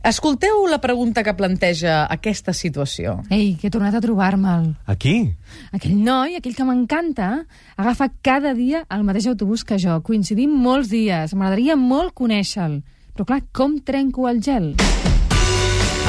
Escolteu la pregunta que planteja aquesta situació. Ei, que he tornat a trobar-me'l. Aquí? Aquell noi, aquell que m'encanta, agafa cada dia el mateix autobús que jo. Coincidim molts dies. M'agradaria molt conèixer-lo. Però clar, com trenco el gel?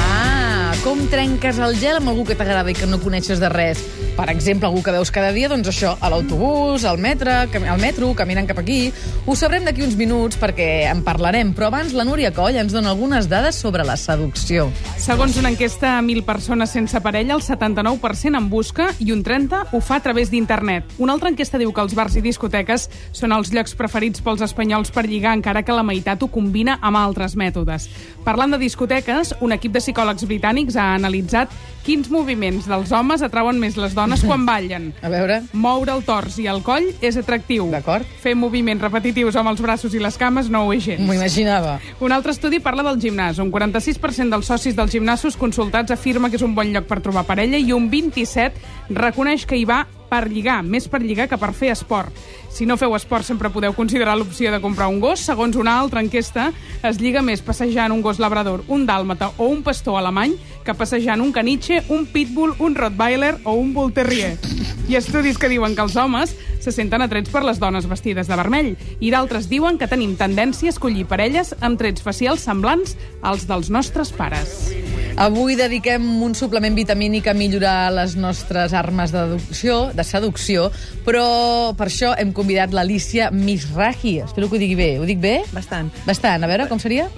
Ah, com trenques el gel amb algú que t'agrada i que no coneixes de res? Per exemple, algú que veus cada dia, doncs això, a l'autobús, al metre, al metro, caminant cap aquí. Ho sabrem d'aquí uns minuts perquè en parlarem, però abans la Núria Coll ens dona algunes dades sobre la seducció. Segons una enquesta a 1.000 persones sense parella, el 79% en busca i un 30% ho fa a través d'internet. Una altra enquesta diu que els bars i discoteques són els llocs preferits pels espanyols per lligar, encara que la meitat ho combina amb altres mètodes. Parlant de discoteques, un equip de psicòlegs britànics ha analitzat quins moviments dels homes atrauen més les dones quan ballen. A veure... Moure el tors i el coll és atractiu. D'acord. Fer moviments repetitius amb els braços i les cames no ho és gens. M'ho imaginava. Un altre estudi parla del gimnàs. Un 46% dels socis dels gimnasos consultats afirma que és un bon lloc per trobar parella i un 27% reconeix que hi va per lligar, més per lligar que per fer esport. Si no feu esport sempre podeu considerar l'opció de comprar un gos. Segons una altra enquesta, es lliga més passejant un gos labrador, un dàlmata o un pastor alemany que passejant un caniche, un pitbull, un rottweiler o un bull terrier. Hi ha estudis que diuen que els homes se senten atrets per les dones vestides de vermell i d'altres diuen que tenim tendència a escollir parelles amb trets facials semblants als dels nostres pares. Avui dediquem un suplement vitamínic a millorar les nostres armes de deducció, de seducció, però per això hem convidat l'Alicia Misrahi. Espero que ho digui bé. Ho dic bé? Bastant. Bastant. A veure, com seria?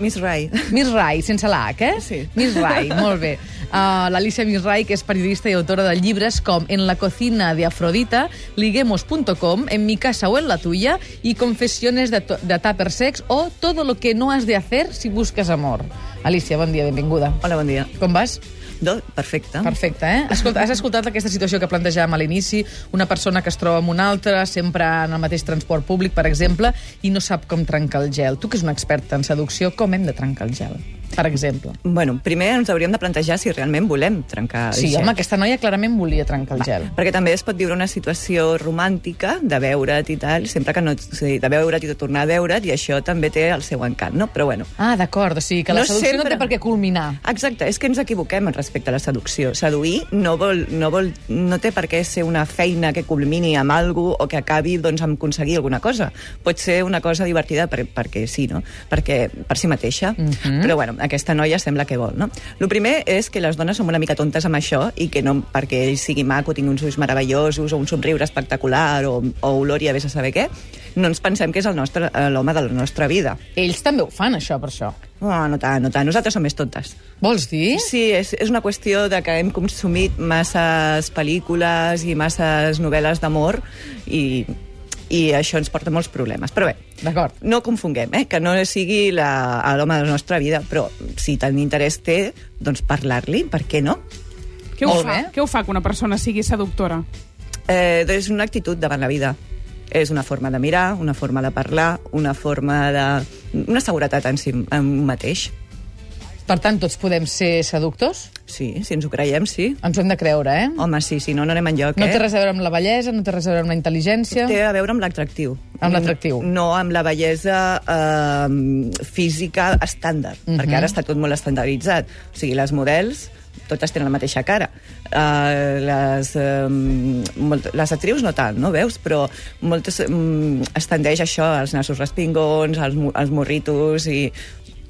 Miss Rai, sense l'H, eh? Sí. Miss Rai, molt bé. Uh, L'Alicia Miss Rai, que és periodista i autora de llibres com En la cocina de Afrodita, liguemos.com, En mi casa o en la tuya, y Confesiones de, de Tupper Sex o Todo lo que no has de hacer si buscas amor. Alicia, bon dia, benvinguda. Hola, bon dia. Com vas? Do, perfecte. Perfecte, eh? Escolta, has escoltat aquesta situació que plantejàvem a l'inici? Una persona que es troba amb una altra, sempre en el mateix transport públic, per exemple, i no sap com trencar el gel. Tu, que és una experta en seducció, com hem de trencar el gel? Per exemple. Bueno, primer ens hauríem de plantejar si realment volem trencar el Sí, gel. home, aquesta noia clarament volia trencar el gel. Perquè també es pot viure una situació romàntica de veure't i tal, sempre que no... Sí, de veure't i de tornar a veure't, i això també té el seu encant, no? Però bueno, Ah, d'acord, o sigui que la No seducció no sempre- té per què culminar. Exacte, és que ens equivoquem respecte a la seducció. Seduir no, vol, no, vol, no té per què ser una feina que culmini amb algú o que acabi doncs, amb aconseguir alguna cosa. Pot ser una cosa divertida per, perquè sí, no? Perquè, per si mateixa. Mhm. Però bueno, aquesta noia sembla que vol, no? El primer és que les dones som una mica tontes amb això i que no perquè ell sigui maco, tingui uns ulls meravellosos o un somriure espectacular o, o olor i a vés a saber què, no ens pensem que és el nostre- eh, l'home de la nostra vida. Ells també ho fan, això, per això. Oh, no tant, no tant. Nosaltres som més tontes. Vols dir? Sí, és, és una qüestió de que hem consumit masses pel·lícules i masses novel·les d'amor i, i això ens porta molts problemes. Però bé, D'acord. no confonguem, eh? que no sigui la- a l'home de la nostra vida, però si tant interès té, doncs parlar-li, per què no? Què ho, fa? bé. Què ho fa que una persona sigui seductora? Eh, és una actitud davant la vida. És una forma de mirar, una forma de parlar, una forma de... una seguretat en si en un mateix. Per tant, tots podem ser seductors? Sí, si ens ho creiem, sí. Ens ho hem de creure, eh? Home, sí, si no, no anem enlloc, No eh? té res a veure amb la bellesa, no té res a veure amb la intel·ligència... Té a veure amb l'atractiu. Amb l'atractiu. No amb la bellesa eh, física estàndard, uh Mhm. -huh. perquè ara està tot molt estandarditzat. O sigui, les models totes tenen la mateixa cara. Uh, les, uh, molt, les actrius no tant, no veus? Però moltes um, es tendeix això, als nassos respingons, als, als morritos, i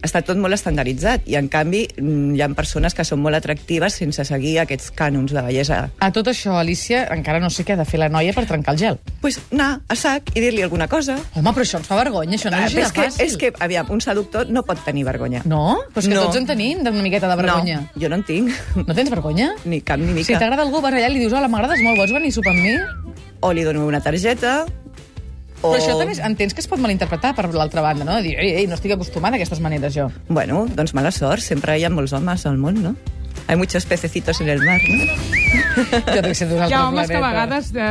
està tot molt estandarditzat. I, en canvi, mm, hi ha persones que són molt atractives sense seguir aquests cànons de bellesa A tot això, Alicia, encara no sé què ha de fer la noia per trencar el gel. pues anar a sac i dir-li alguna cosa. Home, però això ens fa vergonya, això no és Ah, de és, que, fàcil. és que, aviam, un seductor no pot tenir vergonya. No? Però és que No. tots en tenim, d'una miqueta de vergonya. No, jo no en tinc. No tens vergonya? Ni cap ni Si mica. t'agrada algú, vas allà i li dius, hola, m'agrades molt, vols venir a sopar amb mi? o li dono una targeta, o... Però això també és- entens que es pot malinterpretar per l'altra banda, no? De dir, ei, ei, no estic acostumada a aquestes maneres, jo. Bueno, doncs mala sort, sempre hi ha molts homes al món, no? Hay muchos pececitos en el mar, no? Jo que ser d'un Hi altre ha homes que a vegades de,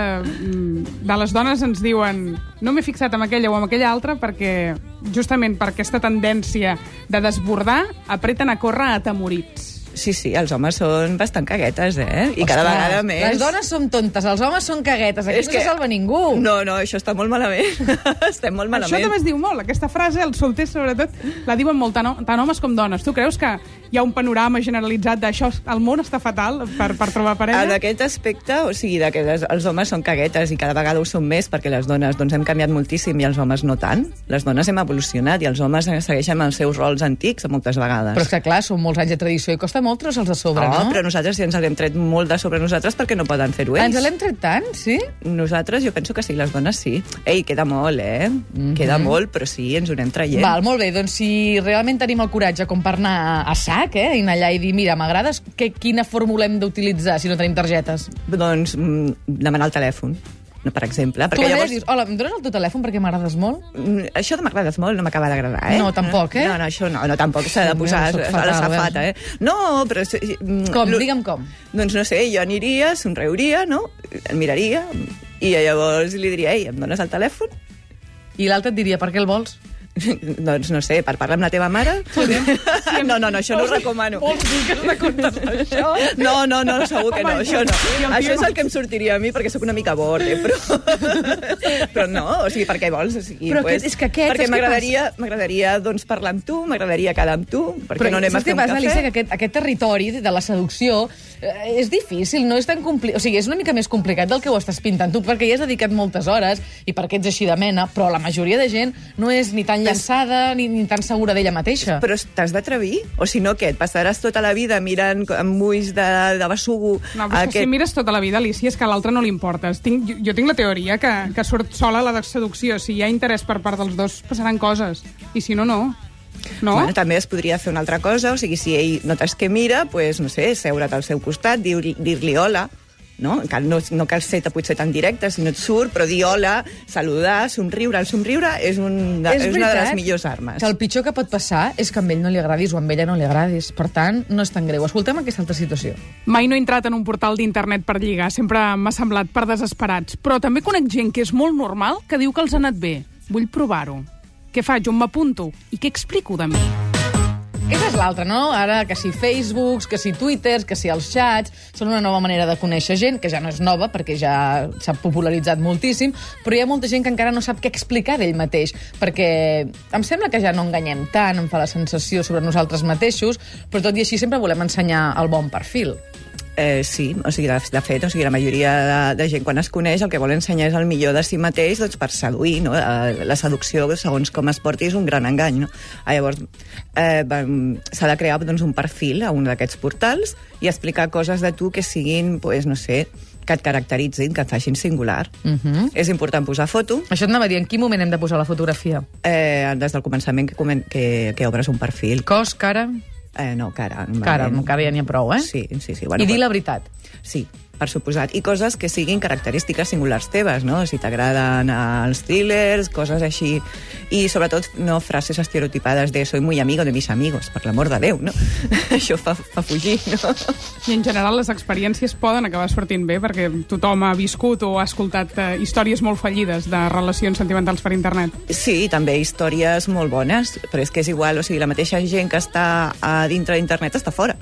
de les dones ens diuen no m'he fixat en aquella o en aquella altra perquè justament per aquesta tendència de desbordar apreten a córrer atemorits. Sí, sí, els homes són bastant caguetes, eh? I cada Ostres, vegada més... Les dones som tontes, els homes són caguetes. Aquí És no que- se salva ningú. No, no, això està molt malament. Estem molt malament. Això també es diu molt, aquesta frase, els solters sobretot, la diuen molt tant, tant homes com dones. Tu creus que hi ha un panorama generalitzat d'això, el món està fatal per, per trobar parella? En aquest aspecte, o sigui, de que les, els homes són caguetes i cada vegada ho són més perquè les dones doncs, hem canviat moltíssim i els homes no tant. Les dones hem evolucionat i els homes segueixen els seus rols antics moltes vegades. Però és que, clar, són molts anys de tradició i costa molt treure-se'ls de sobre, oh, no? però nosaltres ja ens l'hem tret molt de sobre nosaltres perquè no poden fer-ho ells. Ens l'hem tret tant, sí? Nosaltres, jo penso que sí, les dones sí. Ei, queda molt, eh? Mm -hmm. Queda molt, però sí, ens ho anem traient. Val, molt bé, doncs si realment tenim el coratge com per anar a, sac, eh, i anar allà i dir, mira, m'agrades, quina fórmula hem d'utilitzar si no tenim targetes? Doncs mm, demanar el telèfon no, per exemple. Tu llavors... dius, hola, em dones el teu telèfon perquè m'agrades molt? Mm, això de m'agrades molt no m'acaba d'agradar, eh? No, tampoc, eh? No, no, això no, no tampoc s'ha de posar Déu, a la safata, eh? No, però... Mm, com? Digue'm com. Doncs no sé, jo aniria, somriuria, no? El miraria, i llavors li diria, ei, em dones el telèfon? I l'altre et diria, per què el vols? doncs no sé, per parlar amb la teva mare? no, no, no, això no ho recomano. Vols dir que has de contestar això? No, no, no, segur que no, això no. Això és el que em sortiria a mi perquè sóc una mica borde, però... però no, o sigui, per què vols? O sigui, però pues, és que aquest... Perquè m'agradaria doncs, parlar amb tu, m'agradaria quedar amb tu, perquè però no anem a fer un cafè? Alicia, que aquest, aquest territori de la seducció eh, és difícil, no és tan complicat. O sigui, és una mica més complicat del que ho estàs pintant tu, perquè hi has dedicat moltes hores i perquè ets així de mena, però la majoria de gent no és ni tan llançada ni, ni tan segura d'ella mateixa. Però t'has d'atrevir? O si no, què? Et passaràs tota la vida mirant amb ulls de, de bessugo... No, però aquest... si mires tota la vida, Alicia, és que a l'altre no li importes. Tinc, jo, jo tinc la teoria que, que surt sola la de seducció. Si hi ha interès per part dels dos, passaran coses. I si no, no. No? Bueno, també es podria fer una altra cosa, o sigui, si ell notes que mira, pues, no sé, seure't al seu costat, dir-li dir hola, no? no? No cal ser potser tan directe, si no et surt, però dir hola, saludar, somriure. El somriure és, un de, és, és una de les millors armes. que el pitjor que pot passar és que a ell no li agradis o a ella no li agradis. Per tant, no és tan greu. Escoltem aquesta altra situació. Mai no he entrat en un portal d'internet per lligar. Sempre m'ha semblat per desesperats. Però també conec gent que és molt normal que diu que els ha anat bé. Vull provar-ho. Què faig? On m'apunto? I què explico de mi? Aquesta és l'altra, no? Ara, que si Facebooks, que si Twitters, que si els xats, són una nova manera de conèixer gent, que ja no és nova, perquè ja s'ha popularitzat moltíssim, però hi ha molta gent que encara no sap què explicar d'ell mateix, perquè em sembla que ja no enganyem tant, em fa la sensació sobre nosaltres mateixos, però tot i així sempre volem ensenyar el bon perfil. Eh, sí, o sigui, de, de fet, o sigui, la majoria de, de gent quan es coneix el que vol ensenyar és el millor de si mateix doncs, per seduir, no? Eh, la seducció, segons com es porti, és un gran engany, no? Ah, llavors, eh, s'ha de crear doncs, un perfil a un d'aquests portals i explicar coses de tu que siguin, pues, no sé, que et caracteritzin, que et facin singular. Uh -huh. És important posar foto. Això et anava a dir, en quin moment hem de posar la fotografia? Eh, des del començament que, que, que obres un perfil. Cos, cara? Eh, no, cara. Cara, amb cara ja n'hi ha prou, eh? Sí, sí, sí. Bueno, I dir la veritat. Sí, per suposat. I coses que siguin característiques singulars teves, no? Si t'agraden els thrillers, coses així. I, sobretot, no frases estereotipades de soy muy amigo de mis amigos, per l'amor de Déu, no? Això fa, fa fugir, no? I, en general, les experiències poden acabar sortint bé, perquè tothom ha viscut o ha escoltat eh, històries molt fallides de relacions sentimentals per internet. Sí, també històries molt bones, però és que és igual, o sigui, la mateixa gent que està a dintre d'internet està fora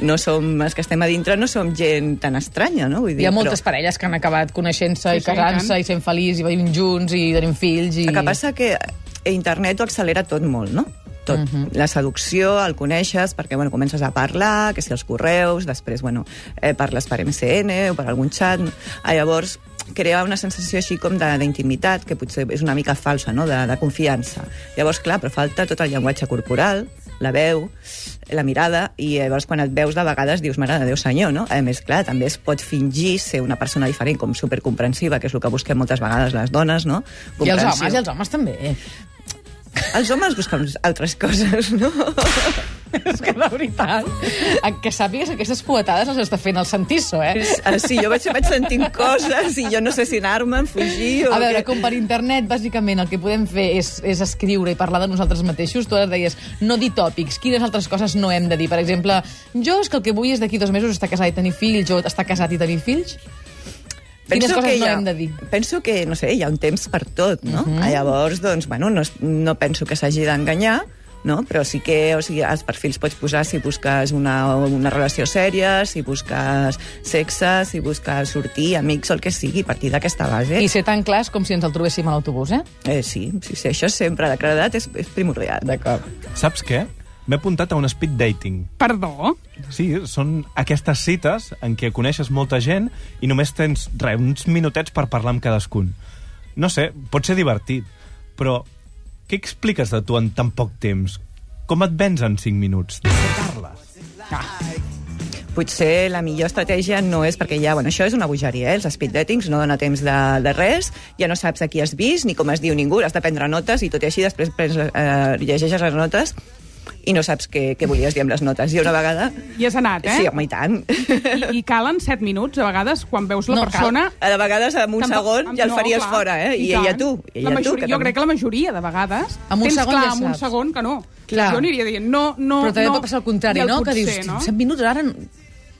no som, els que estem a dintre no som gent tan estranya, no? Vull dir, Hi ha moltes però... parelles que han acabat coneixent-se sí, i casant-se sí, i sent feliços i veient junts i tenint fills. I... El que passa que internet ho accelera tot molt, no? tot. Uh -huh. La seducció, el coneixes, perquè bueno, comences a parlar, que si els correus, després bueno, eh, parles per MCN o per algun xat. Ah, llavors, crea una sensació així com d'intimitat, que potser és una mica falsa, no? de, de confiança. Llavors, clar, però falta tot el llenguatge corporal, la veu, la mirada, i llavors quan et veus de vegades dius, mare de Déu senyor, no? A més, clar, també es pot fingir ser una persona diferent, com supercomprensiva, que és el que busquem moltes vegades les dones, no? I els homes, i els homes també. Els homes busquen altres coses, no? és que de veritat, que sàpigues que aquestes poetades les està fent el Santiso, eh? Ah, sí, jo vaig, vaig sentint coses i jo no sé si anar-me'n, fugir... O a veure, que... com per internet, bàsicament, el que podem fer és, és escriure i parlar de nosaltres mateixos. Tu ara deies, no dir tòpics, quines altres coses no hem de dir? Per exemple, jo és que el que vull és d'aquí dos mesos estar casat i tenir fills, o estar casat i tenir fills? Quines penso coses que no ha, hem de dir? Penso que, no sé, hi ha un temps per tot, no? Uh Mhm. -huh. Llavors, doncs, bueno, no, no penso que s'hagi d'enganyar, no? però sí que o sigui, als perfils pots posar si busques una, una relació sèria, si busques sexe, si busques sortir, amics o el que sigui, a partir d'aquesta base. I ser tan clars com si ens el trobéssim a l'autobús, eh? Eh, sí, sí, sí, això sempre, la claredat és, és primordial. D'acord. Saps què? M'he apuntat a un speed dating. Perdó? Sí, són aquestes cites en què coneixes molta gent i només tens, re, uns minutets per parlar amb cadascun. No sé, pot ser divertit, però què expliques de tu en tan poc temps? Com et vens en 5 minuts? De què parles? potser la millor estratègia no és perquè ja, bueno, això és una bogeria, eh? els speed datings no dona temps de, de res, ja no saps a qui has vist, ni com es diu ningú, has de prendre notes i tot i així després prens, eh, llegeixes les notes i no saps què, què volies dir amb les notes. I una vegada... I has anat, eh? Sí, home, i tant. I, I calen 7 minuts, a vegades, quan veus la No, persona... A vegades, en un Tampoc- segon, ja el no, faries clar, fora, eh? I, tant. ella tu. I La ella tu, majoria, que jo també- crec que la majoria, de vegades, Amb un tens segon clar, ja amb un segon que no. Clar. Jo aniria dient, no, no, Però també no. pot passar al contrari, I el no? Que dius, no? 7 minuts, ara...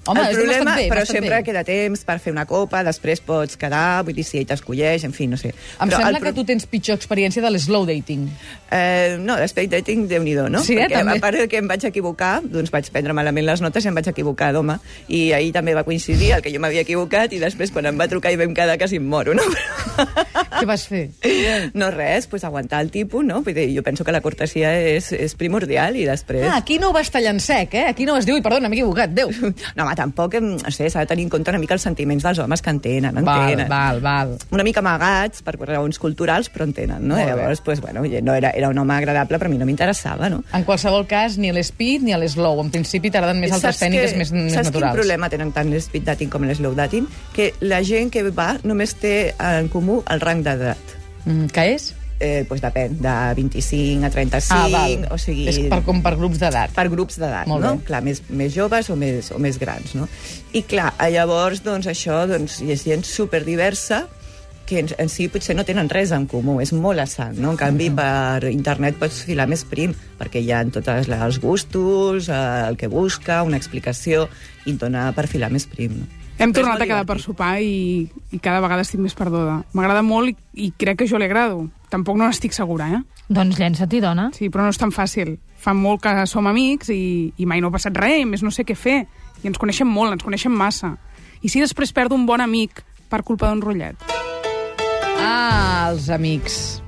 Home, el problema, bé, però sempre bé. queda temps per fer una copa, després pots quedar, vull dir, si ell t'escolleix, en fi, no sé. Em però sembla el que tu tens pitjor experiència de l'slow dating. Eh, no, l'espeed dating, déu nhi no? Sí, eh, Perquè, també. a part que em vaig equivocar, doncs vaig prendre malament les notes i em vaig equivocar d'home. I ahir també va coincidir el que jo m'havia equivocat i després, quan em va trucar i vam quedar, quasi em moro, no? Què vas fer? no res, pues aguantar el tipus, no? Vull dir, jo penso que la cortesia és, és primordial i després... Ah, aquí no ho vas tallar en sec, eh? Aquí no vas dir, ui, perdona, m'he equivocat, Déu. No, home, tampoc, no sé, s'ha de tenir en compte una mica els sentiments dels homes que entenen, Val, entenen. val, val. Una mica amagats per raons culturals, però entenen, no? Molt bé. Llavors, pues, bueno, no era, era un home agradable, però a mi no m'interessava, no? En qualsevol cas, ni l'speed ni l'slow. En principi t'agraden més altres Saps tècniques que- més, més saps naturals. quin problema tenen tant l'speed dating com l'slow dating? Que la gent que va només té en comú el rang d'edat. Mm, què és? Eh, pues depèn, de 25 a 35, ah, val. o sigui... És per, com per grups d'edat. per grups d'edat, no? bé. Clar, més, més joves o més, o més grans, no? I clar, llavors, doncs, això doncs, hi és gent superdiversa que en, en si potser no tenen res en comú, és molt assant, no? En canvi, per internet pots filar més prim, perquè hi ha totes les, els gustos, el que busca, una explicació, i et dona per filar més prim, no? Hem tornat a quedar per sopar i, i cada vegada estic més perduda. M'agrada molt i, i crec que jo li agrado. Tampoc no n'estic segura, eh? Doncs llença-t'hi, dona. Sí, però no és tan fàcil. Fa molt que som amics i, i mai no ha passat res, i més no sé què fer. I ens coneixem molt, ens coneixem massa. I si després perdo un bon amic per culpa d'un rotllet? Ah, els amics.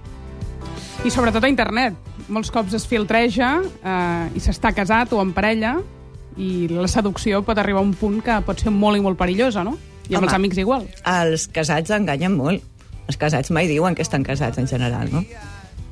I sobretot a internet. Molts cops es filtreja eh, i s'està casat o en parella i la seducció pot arribar a un punt que pot ser molt i molt perillosa, no? I amb Home. els amics igual. Els casats enganyen molt. Els casats mai diuen que estan casats, en general, no?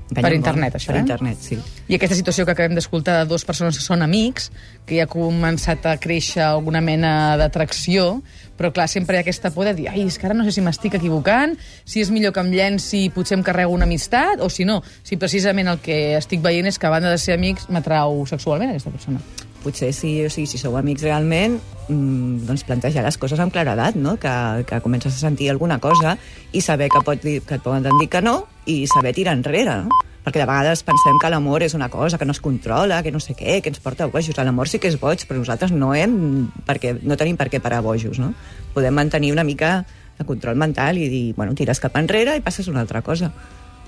Enganyen Per molt. internet, això, Per eh? internet, sí. I aquesta situació que acabem d'escoltar de dues persones que són amics, que ja ha començat a créixer alguna mena d'atracció, però clar, sempre hi ha aquesta por de dir ai, és que ara no sé si m'estic equivocant, si és millor que em llenci i potser em carrego una amistat, o si no, si precisament el que estic veient és que a banda de ser amics m'atrau sexualment aquesta persona. Potser sí, o sigui, si sou amics realment, mmm, doncs plantejar les coses amb claredat, no? que, que comences a sentir alguna cosa i saber que, pot dir, que et poden dir que no i saber tirar enrere, no? perquè de vegades pensem que l'amor és una cosa que no es controla, que no sé què, que ens porta bojos. L'amor sí que és boig, però nosaltres no hem, perquè no tenim per què parar bojos, no? Podem mantenir una mica de control mental i dir, bueno, tires cap enrere i passes una altra cosa.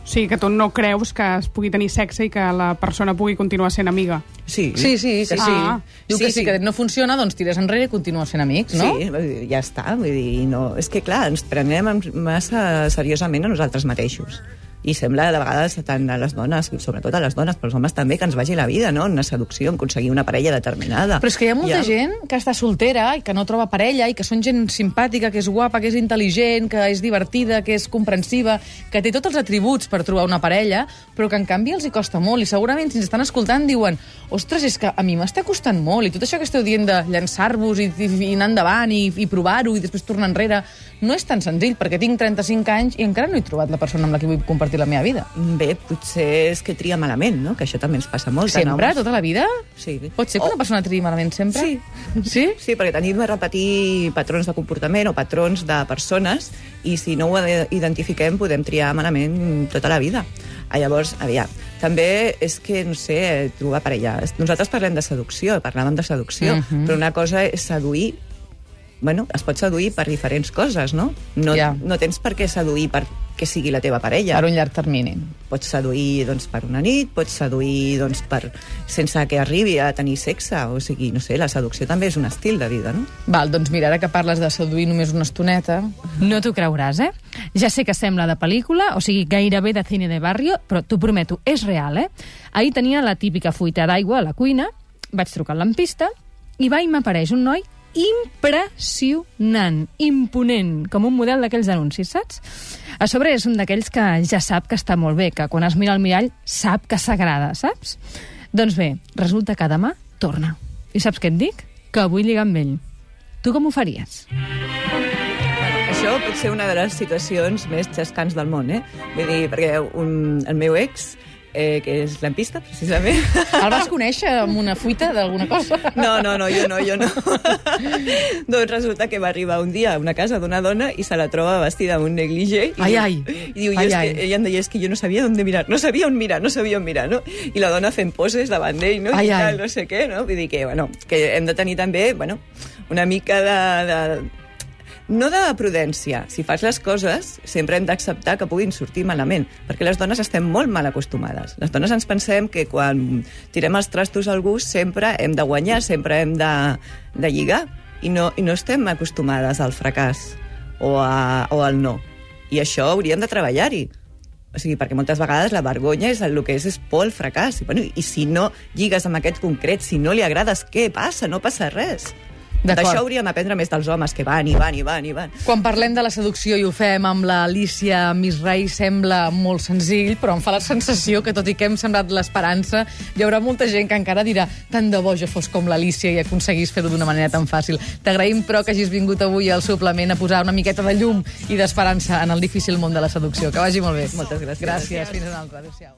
O sigui, que tu no creus que es pugui tenir sexe i que la persona pugui continuar sent amiga. Sí, Sí, sí, que sí. Ah. Diu Sí, que sí, sí. que no funciona, doncs tires enrere i continues sent amics, no? Sí, vull dir, ja està. Vull dir, no... És que, clar, ens prenem massa seriosament a nosaltres mateixos. I sembla, de vegades, tant a les dones, sobretot a les dones, però als homes també, que ens vagi la vida, no? En una seducció, en aconseguir una parella determinada. Però és que hi ha molta Ja. gent que està soltera i que no troba parella i que són gent simpàtica, que és guapa, que és intel·ligent, que és divertida, que és comprensiva, que té tots els atributs per trobar una parella, però que en canvi els hi costa molt i segurament si ens estan escoltant diuen ostres, és que a mi m'està costant molt i tot això que esteu dient de llançar-vos i, i, i anar endavant i, i provar-ho i després tornar enrere no és tan senzill perquè tinc 35 anys i encara no he trobat la persona amb la que vull compartir la meva vida. Bé, potser és que tria malament, no? Que això també ens passa molt. Sempre? Tota la vida? Sí. Pot ser que O- una persona triï malament sempre? Sí. Sí? Sí, perquè tenim de repetir patrons de comportament o patrons de persones i si no ho identifiquem podem triar malament tota la vida. Ah, llavors, aviam, també és que, no sé, trobar parella. Nosaltres parlem de seducció, parlàvem de seducció, Mhm. però una cosa és seduir bueno, es pot seduir per diferents coses, no? No, Ja. no tens per què seduir per que sigui la teva parella. Per un llarg termini. Pots seduir doncs, per una nit, pots seduir doncs, per, sense que arribi a tenir sexe. O sigui, no sé, la seducció també és un estil de vida, no? Val, doncs mira, ara que parles de seduir només una estoneta... No t'ho creuràs, eh? Ja sé que sembla de pel·lícula, o sigui, gairebé de cine de barrio, però t'ho prometo, és real, eh? Ahir tenia la típica fuita d'aigua a la cuina, vaig trucar al lampista i va i m'apareix un noi impressionant, imponent, com un model d'aquells anuncis, saps? A sobre és un d'aquells que ja sap que està molt bé, que quan es mira al mirall sap que s'agrada, saps? Doncs bé, resulta que demà torna. I saps què et dic? Que vull lligar amb ell. Tu com ho faries? Això pot ser una de les situacions més xascants del món, eh? Vull dir, perquè un, el meu ex, eh, que és lampista, precisament... El vas conèixer amb una fuita d'alguna cosa? No, no, no, jo no, jo no. doncs resulta que va arribar un dia a una casa d'una dona i se la troba vestida amb un negligé. I Ai, diu- ai. I diu, Ai, ai. que, ella em deia, és que jo no sabia on mirar, no sabia on mirar, no sabia on mirar, no? I la dona fent poses davant d'ell, no? Ai, I tal, ai. no sé què, no? Vull dir que, bueno, que hem de tenir també, bueno, una mica de... de no de prudència. Si fas les coses, sempre hem d'acceptar que puguin sortir malament, perquè les dones estem molt mal acostumades. Les dones ens pensem que quan tirem els trastos a algú sempre hem de guanyar, sempre hem de, de lligar, i no, i no estem acostumades al fracàs o, a, o al no. I això hauríem de treballar-hi. O sigui, perquè moltes vegades la vergonya és el que és, és por al fracàs. I, bueno, I si no lligues amb aquest concret, si no li agrades, què passa? No passa res. D'això hauríem d'aprendre més dels homes, que van i van i van i van. Quan parlem de la seducció i ho fem amb l'Alicia Misrai sembla molt senzill, però em fa la sensació que tot i que hem sembrat l'esperança, hi haurà molta gent que encara dirà tant de bo jo fos com l'Alicia i aconseguís fer-ho d'una manera tan fàcil. T'agraïm, però, que hagis vingut avui al suplement a posar una miqueta de llum i d'esperança en el difícil món de la seducció. Que vagi molt bé. Moltes gràcies. Gràcies. Fins una altra. Adéu-siau.